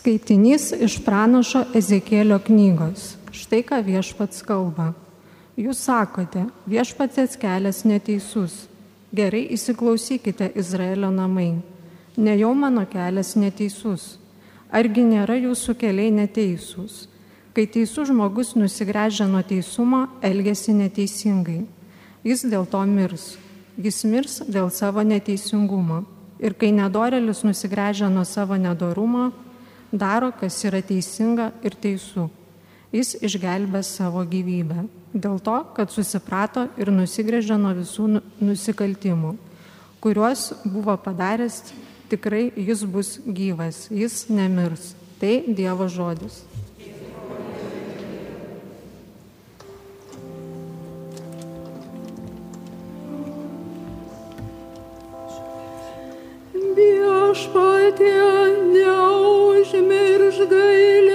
Skaitinys iš pranašo Ezekėlio knygos. Štai ką viešpats kalba. Jūs sakote, viešpatės kelias neteisus. Gerai įsiklausykite, Izraelio namai. Ne jau mano kelias neteisus. Argi nėra jūsų keliai neteisūs? Kai teisų žmogus nusigręžia nuo teisumo, elgesi neteisingai. Jis dėl to mirs. Jis mirs dėl savo neteisingumo. Ir kai nedorelis nusigręžia nuo savo nedorumo, daro, kas yra teisinga ir teisų. Jis išgelbė savo gyvybę. Dėl to, kad susiprato ir nusigrėžė nuo visų nu- nusikaltimų, kuriuos buvo padaręs, tikrai jis bus gyvas, jis nemirs. Tai Dievo žodis. Viešpatie neužmirš geil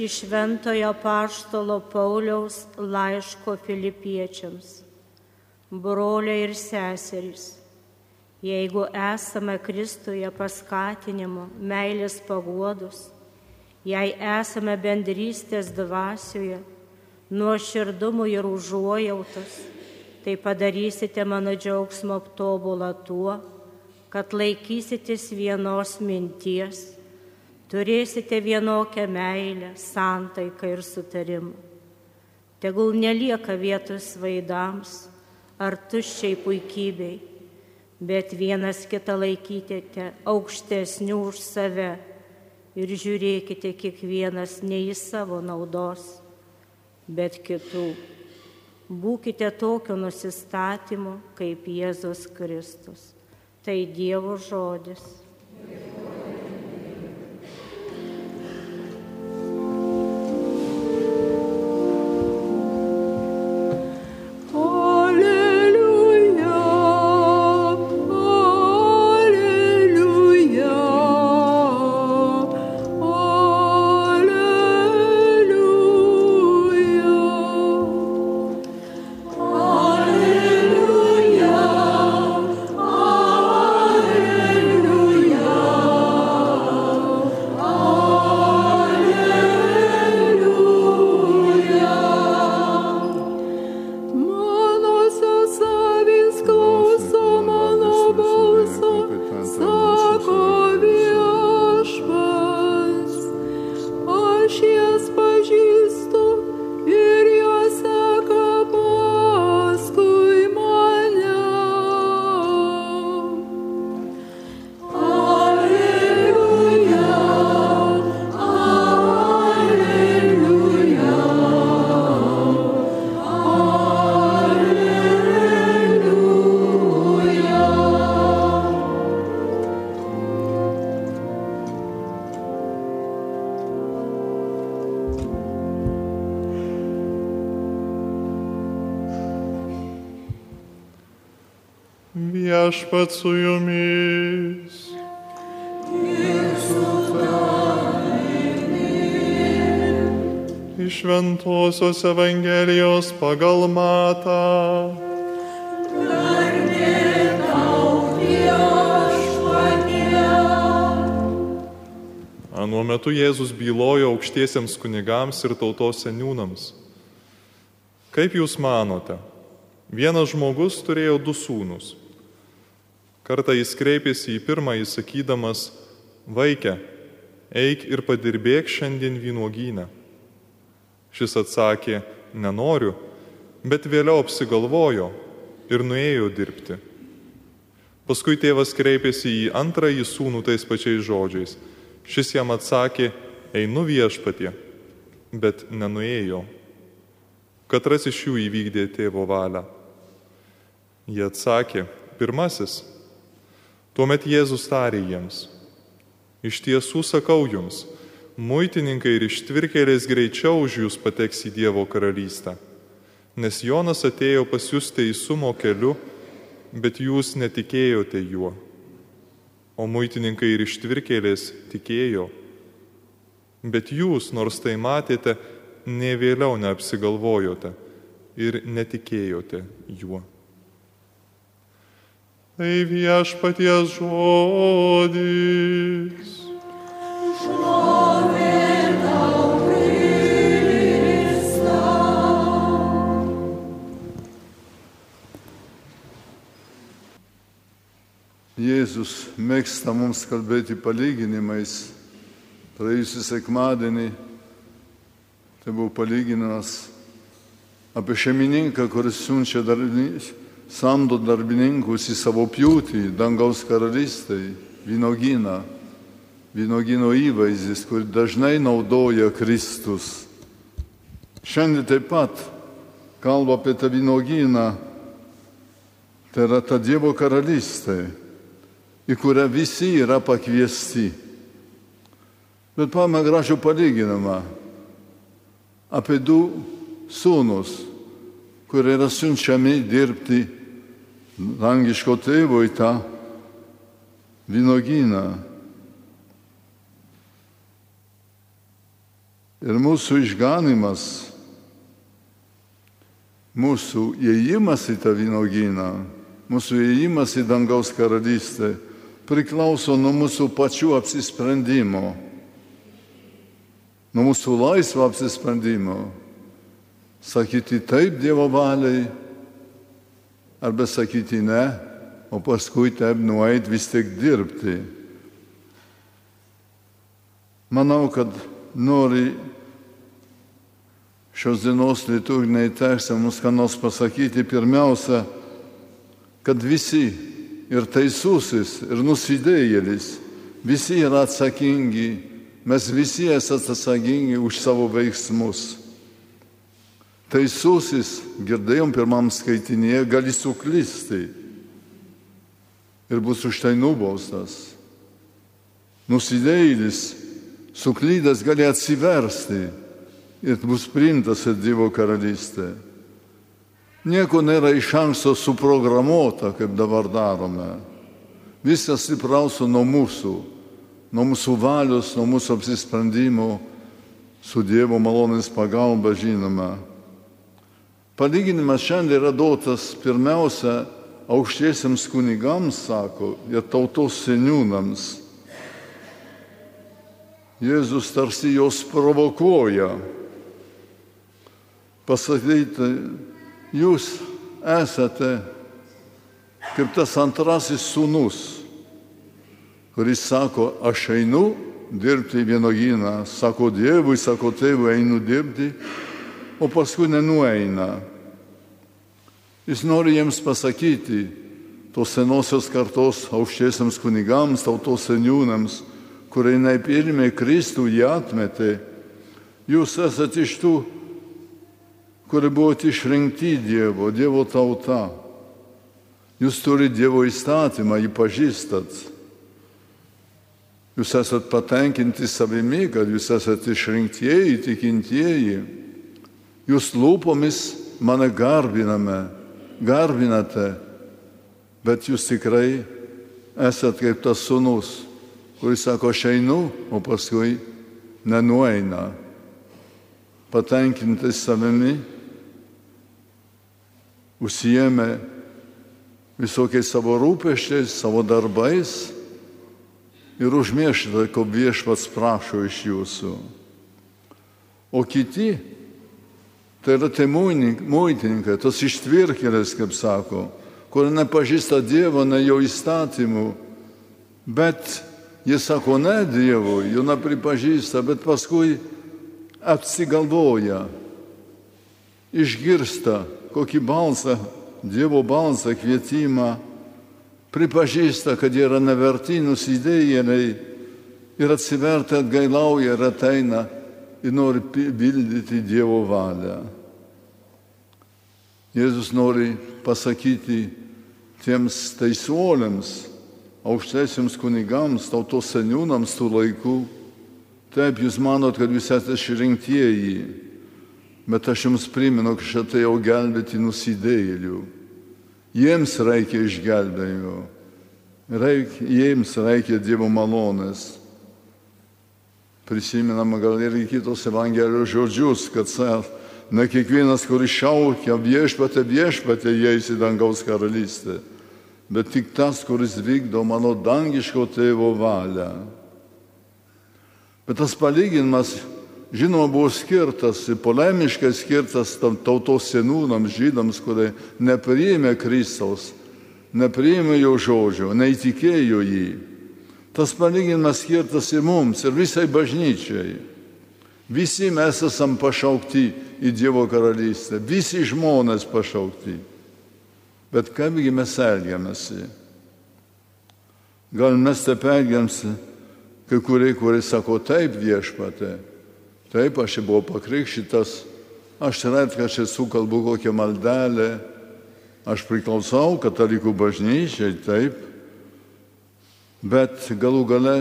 iš Šventojo Paštalo Pauliaus laiško filipiečiams. Broliai ir seserys, jeigu esame Kristuje paskatinimo, meilės paguodus, jei esame bendrystės dvasioje, nuoširdumo ir užuojautos, tai padarysite mano džiaugsmo tobulą tuo, kad laikysitės vienos minties turėsite vienokią meilę, santaiką ir sutarimą. Tegul nelieka vietos vaidams ar tuščiai puikybei, bet vienas kitą laikykite aukštesnių už save ir žiūrėkite kiekvienas ne į savo naudos, bet kitų. Būkite tokio nusistatymo kaip Jėzus Kristus. Tai Dievo žodis. Alleluia, viešpat su jumis. Iš Ventosios Evangelijos pagal matą. Anuo metu Jėzus bylojo aukštiesiems kunigams ir tautos seniūnams. Kaip jūs manote, vienas žmogus turėjo du sūnus. Kartą jis kreipėsi į pirmąjį sakydamas, vaikė, eik ir padirbėk šiandien vynuogynę. Šis atsakė, nenoriu, bet vėliau apsigalvojo ir nuėjo dirbti. Paskui tėvas kreipėsi į antrąjį sūnų tais pačiais žodžiais. Šis jam atsakė, einu viešpatie, bet nenuėjo. Katras iš jų įvykdė tėvo valią. Jie atsakė, pirmasis. Tuomet Jėzus tarė jiems, iš tiesų sakau jums, muitininkai ir ištvirkėlės greičiau už jūs pateks į Dievo karalystę. Nes Jonas atėjo pas jūs teisumo keliu, bet jūs netikėjote juo. O muitininkai ir ištvirkėlės tikėjo. Bet jūs, nors tai matėte, ne vėliau neapsigalvojote ir netikėjote juo. Tai viešpaties žodis. Jėzus mėgsta mums kalbėti palyginimais. Praėjusį sekmadienį tai buvo palyginimas apie šeimininką, kuris siunčia darbininkų, samdo darbininkus į savo pjūtį, dangaus karalystėje, vynogyną, vynogino įvaizdis, kurį dažnai naudoja Kristus. Šiandien taip pat kalba apie tą vynogyną, tai yra ta Dievo karalystė į kurią visi yra pakviesti. Bet pame gražų palyginimą apie du sūnus, kurie yra siunčiami dirbti dangiško tėvo į tą vynogyną. Ir mūsų išganimas, mūsų įėjimas į tą vynogyną, mūsų įėjimas į dangaus karalystę priklauso nuo mūsų pačių apsisprendimo, nuo mūsų laisvo apsisprendimo. Sakyti taip Dievo valiai, arba sakyti ne, o paskui taip nueit vis tik dirbti. Manau, kad nori šios dienos liturginiai tekstai mums ką nors pasakyti, pirmiausia, kad visi ir teisusis, ir nusidėjėlis. Visi yra atsakingi, mes visi esame atsakingi už savo veiksmus. Teisusis, girdėjom pirmam skaitinėje, gali suklysti ir bus už tai nubaustas. Nusidėjėlis, suklydęs gali atsiversti ir bus priimtas į Dievo karalystę. Nieko nėra iš anksto suprogramuota, kaip dabar darome. Viskas priklauso nuo mūsų, nuo mūsų valios, nuo mūsų apsisprendimo, su Dievo malonės pagalba žinoma. Palyginimas šiandien yra duotas pirmiausia aukštiesiems kunigams, sako, ir tautos seniūnams. Jėzus tarsi jos provokuoja. Pasakyti, jūs esate kaip tas antrasis sūnus, kuris sako, aš einu dirbti į vienogyną, sako Dievui, sako tėvui, einu dirbti, o paskui nenueina. Jis nori jiems pasakyti, tos senosios kartos aukštiesiams kunigams, tautos seniūnams, kurie nepirmė Kristų, jį atmetė. Jūs esate iš tų kurie buvote išrinkti Dievo, Dievo tauta. Jūs turite Dievo įstatymą, jį pažįstat. Jūs esat patenkinti savimi, kad jūs esat išrinktieji, tikintieji. Jūs lūpomis mane garbiname, garbinate, bet jūs tikrai esat kaip tas sunus, kuris sako, aš einu, o paskui nenueina. Patenkinti savimi, užsijėmė visokiais savo rūpeščiais, savo darbais ir užmiršta, ko viešpats prašo iš jūsų. O kiti, tai yra tai muitininkai, tos ištvirkėlės, kaip sako, kur nepažįsta Dievo, ne jo įstatymų, bet jis sako ne Dievui, jų nepripažįsta, bet paskui apsigalvoja, išgirsta kokį balsą, Dievo balsą, kvietimą, pripažįsta, kad jie yra neverti nusidėjėliai ir atsivertę atgailauja ir ateina ir nori vykdyti Dievo valią. Jėzus nori pasakyti tiems teisuoliams, aukštesiems kunigams, tautos seniūnams tų laikų, taip jūs manot, kad jūs esate išrinktieji Bet aš jums primenu, kad aš atėjau gelbėti nusidėjėlių. Jiems reikia išgelbėjimo. Reik, jiems reikia Dievo malonės. Prisimenama gal ir kitos Evangelijos žodžius, kad ne kiekvienas, kuris šaukia viešpatė, viešpatė, įeis į dangaus karalystę, bet tik tas, kuris vykdo mano dangiško tėvo valią. Bet tas palyginimas žinoma, buvo skirtas, polemiškai skirtas tam tautos senūnams, žydams, kurie nepriėmė Kristaus, nepriėmė jo žodžio, neįtikėjo jį. Tas palyginimas skirtas ir mums, ir visai bažnyčiai. Visi mes esam pašaukti į Dievo karalystę, visi žmonės pašaukti. Bet kaipgi mes elgiamasi? Gal mes taip elgiamasi, kai kurie, kurie sako taip viešpatė, Taip, aš buvau pakrikštytas, aš retkarčiai sukalbu kokią maldelę, aš priklausau katalikų bažnyčiai, taip, bet galų gale,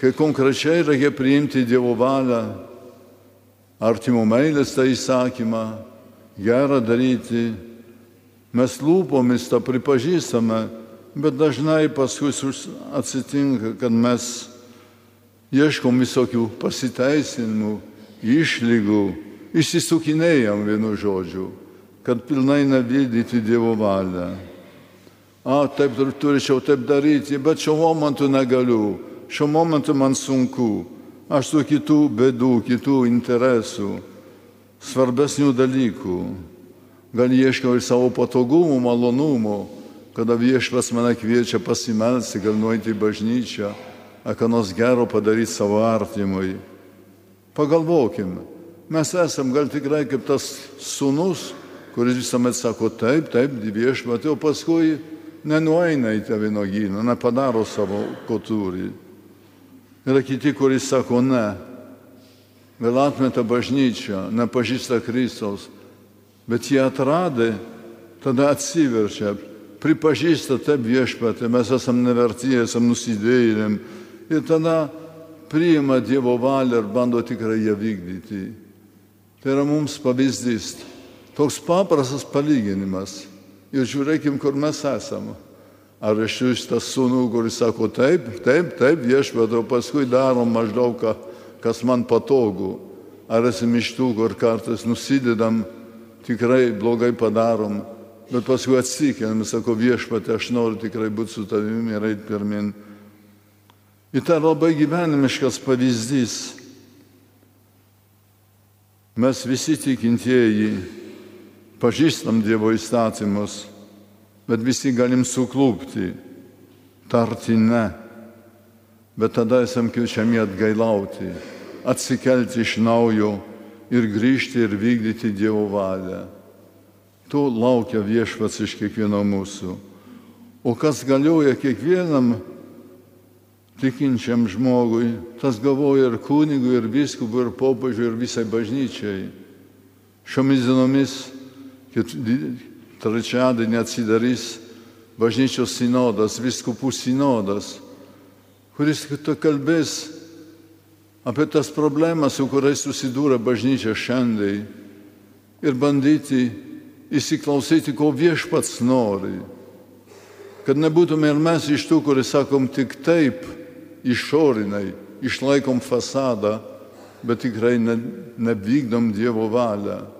kai konkrečiai reikia priimti Dievo valią, artimo meilės tą įsakymą, gerą daryti, mes lūpomis tą pripažįstame, bet dažnai paskui atsitinka, kad mes ieškom visokių pasiteisinimų, išlygų, išsisukinėjom vienu žodžiu, kad pilnai nevykdyti Dievo valią. A, taip turėčiau taip daryti, bet šiuo momentu negaliu, šiuo momentu man sunku, aš su kitų bėdų, kitų interesų, svarbesnių dalykų. Gal ieškau ir savo patogumų, malonumų, kada viešpas mane kviečia pasimelsti, gal nueiti į bažnyčią ką nors gero padaryti savo artimui. Pagalvokim, mes esam gal tikrai kaip tas sunus, kuris visuomet sako taip, taip, viešpatė, o paskui nenueina į tą vynogyną, nepadaro savo, ko turi. Yra kiti, kuris sako ne, vėl atmeta bažnyčią, nepažįsta Kristaus, bet jie atradė, tada atsiverčia, pripažįsta taip viešpatė, mes esam neverti, esam nusidėjėliam, ir tada priima Dievo valią ir bando tikrai ją vykdyti. Tai yra mums pavyzdys. Toks paprastas palyginimas. Ir žiūrėkim, kur mes esame. Ar iš iš tas sūnų, kuris sako taip, taip, taip, viešpat, o paskui darom maždaug, ką, kas man patogu. Ar esame iš tų, kur kartais nusidedam, tikrai blogai padarom, bet paskui atsikėlėm, sako viešpat, aš noriu tikrai būti su tavimi ir eiti pirmin. Ir tai labai gyvenimiškas pavyzdys. Mes visi tikintieji pažįstam Dievo įstatymus, bet visi galim suklūpti, tarti ne. Bet tada esam kviečiami atgailauti, atsikelti iš naujo ir grįžti ir vykdyti Dievo valią. To laukia viešpats iš kiekvieno mūsų. O kas galioja kiekvienam tikinčiam žmogui, tas galvoja ir kunigui, ir biskupui, ir popiežiui, ir visai bažnyčiai. Šiomis dienomis, trečiadienį atsidarys bažnyčios sinodas, biskupų sinodas, kuris kalbės apie tas problemas, su kuriais susidūrė bažnyčia šiandien ir bandyti įsiklausyti, ko viešpats nori. kad nebūtume ir mes iš tų, kurie sakom tik taip, išorinai, išlaikom fasadą, bet tikrai ne, nevykdom Dievo valią.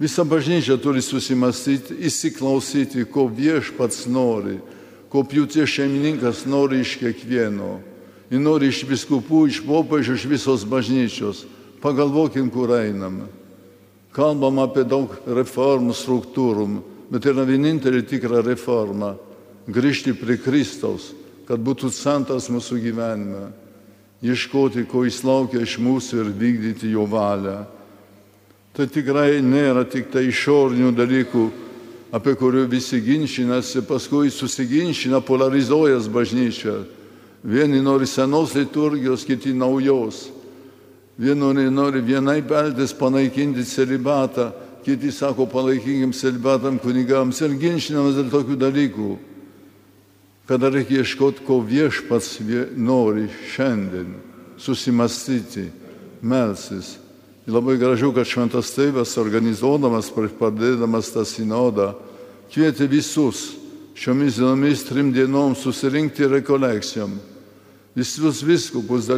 Visa bažnyčia turi susimastyti, įsiklausyti, ko viešpats nori, ko pjūties šeimininkas nori iš kiekvieno. Jis nori iš viskupų, iš popiežių, iš visos bažnyčios. Pagalvokim, kur einame. Kalbam apie daug reformų struktūrų, bet yra vienintelė tikra reforma - grįžti prie Kristaus, kad būtų centras mūsų gyvenime, ieškoti, ko jis laukia iš mūsų ir vykdyti jo valią. Tai tikrai nėra tik tai išorinių dalykų, apie kurių visi ginčinasi, paskui susiginčina, polarizuojas bažnyčia. Vieni nori senos liturgijos, kiti naujos. Vieni nori vienai peltis panaikinti celibatą, kiti sako palaikykim celibatam kunigams ir ginčinamas dėl tokių dalykų. Kada reikia ieškoti, ko viešpats nori šiandien, susimastyti, melsis. Labai gražu, kad šventas tėvas organizuodamas, pradėdamas tą sinodą, kvietė visus šiomis dienomis trim dienom susirinkti rekolekcijom. Visus viskupus,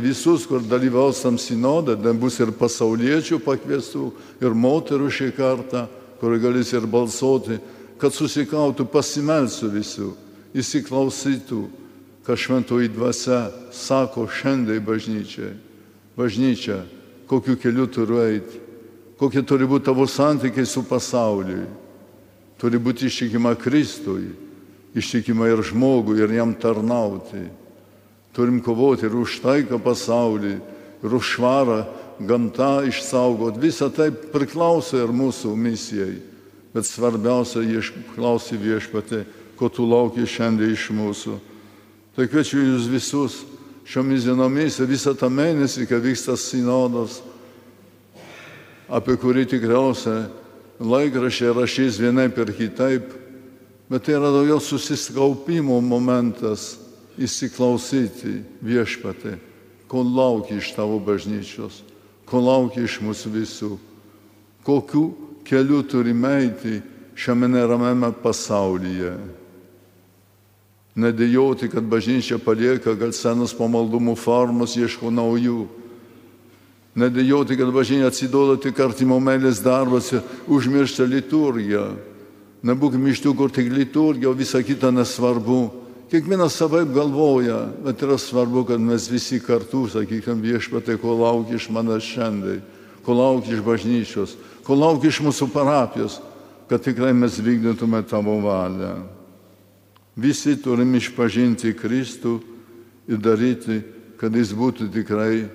visus, kur dalyvaus tam sinodė, ten bus ir pasauliečių pakviestų, ir moterų šį kartą, kur galės ir balsuoti, kad susikautų pasimelsiu visų, įsiklausytų, ką šventoji dvasia sako šiandien bažnyčiai. Bažnyčia, kokiu keliu turiu eiti, kokie turi būti tavo santykiai su pasauliu. Turi būti ištikima Kristui, ištikima ir žmogui, ir jam tarnauti. Turim kovoti ir už taiką pasaulį, ir už švarą gamtą išsaugoti. Visa tai priklauso ir mūsų misijai. Bet svarbiausia, klausi viešpatė, ko tu lauki šiandien iš mūsų. Tai kviečiu jūs visus šiomis dienomis ir visą tą mėnesį, kai vyksta sinodas, apie kurį tikriausiai laikrašiai rašys vienaip ir kitaip, bet tai yra daugiau susiskaupimo momentas įsiklausyti viešpatį, ko laukia iš tavo bažnyčios, ko laukia iš mūsų visų, kokiu keliu turime eiti šiame neramiame pasaulyje. Nedėjoti, kad bažnyčia palieka gal senas pamaldumų formas, ieško naujų. Nedėjoti, kad bažnyčia atsiduoda tik artimo meilės darbose, užmiršta liturgiją. Nebūkime iš tų, kur tik liturgija, o visa kita nesvarbu. Kiekvienas savaip galvoja, bet yra svarbu, kad mes visi kartu, sakykime, viešpatai, ko laukia iš manęs šiandien, ko laukia iš bažnyčios, ko laukia iš mūsų parapijos, kad tikrai mes vykdytume tavo valią. Visi turim išpažinti Kristų ir daryti, kad jis būtų tikrai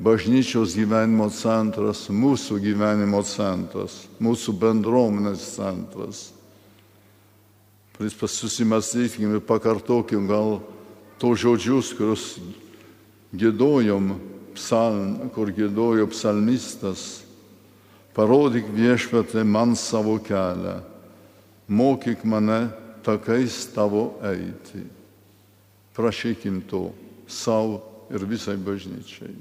bažnyčios gyvenimo centras, mūsų gyvenimo centras, mūsų bendruomenės centras. Susimastykime, pakartokim gal to žodžius, kuriuos gėdojom, psalm, kur gėdojo psalmistas. Parodyk viešpatė man savo kelią, mokyk mane takais tavo eiti. Prašykim to savo ir visai bažnyčiai.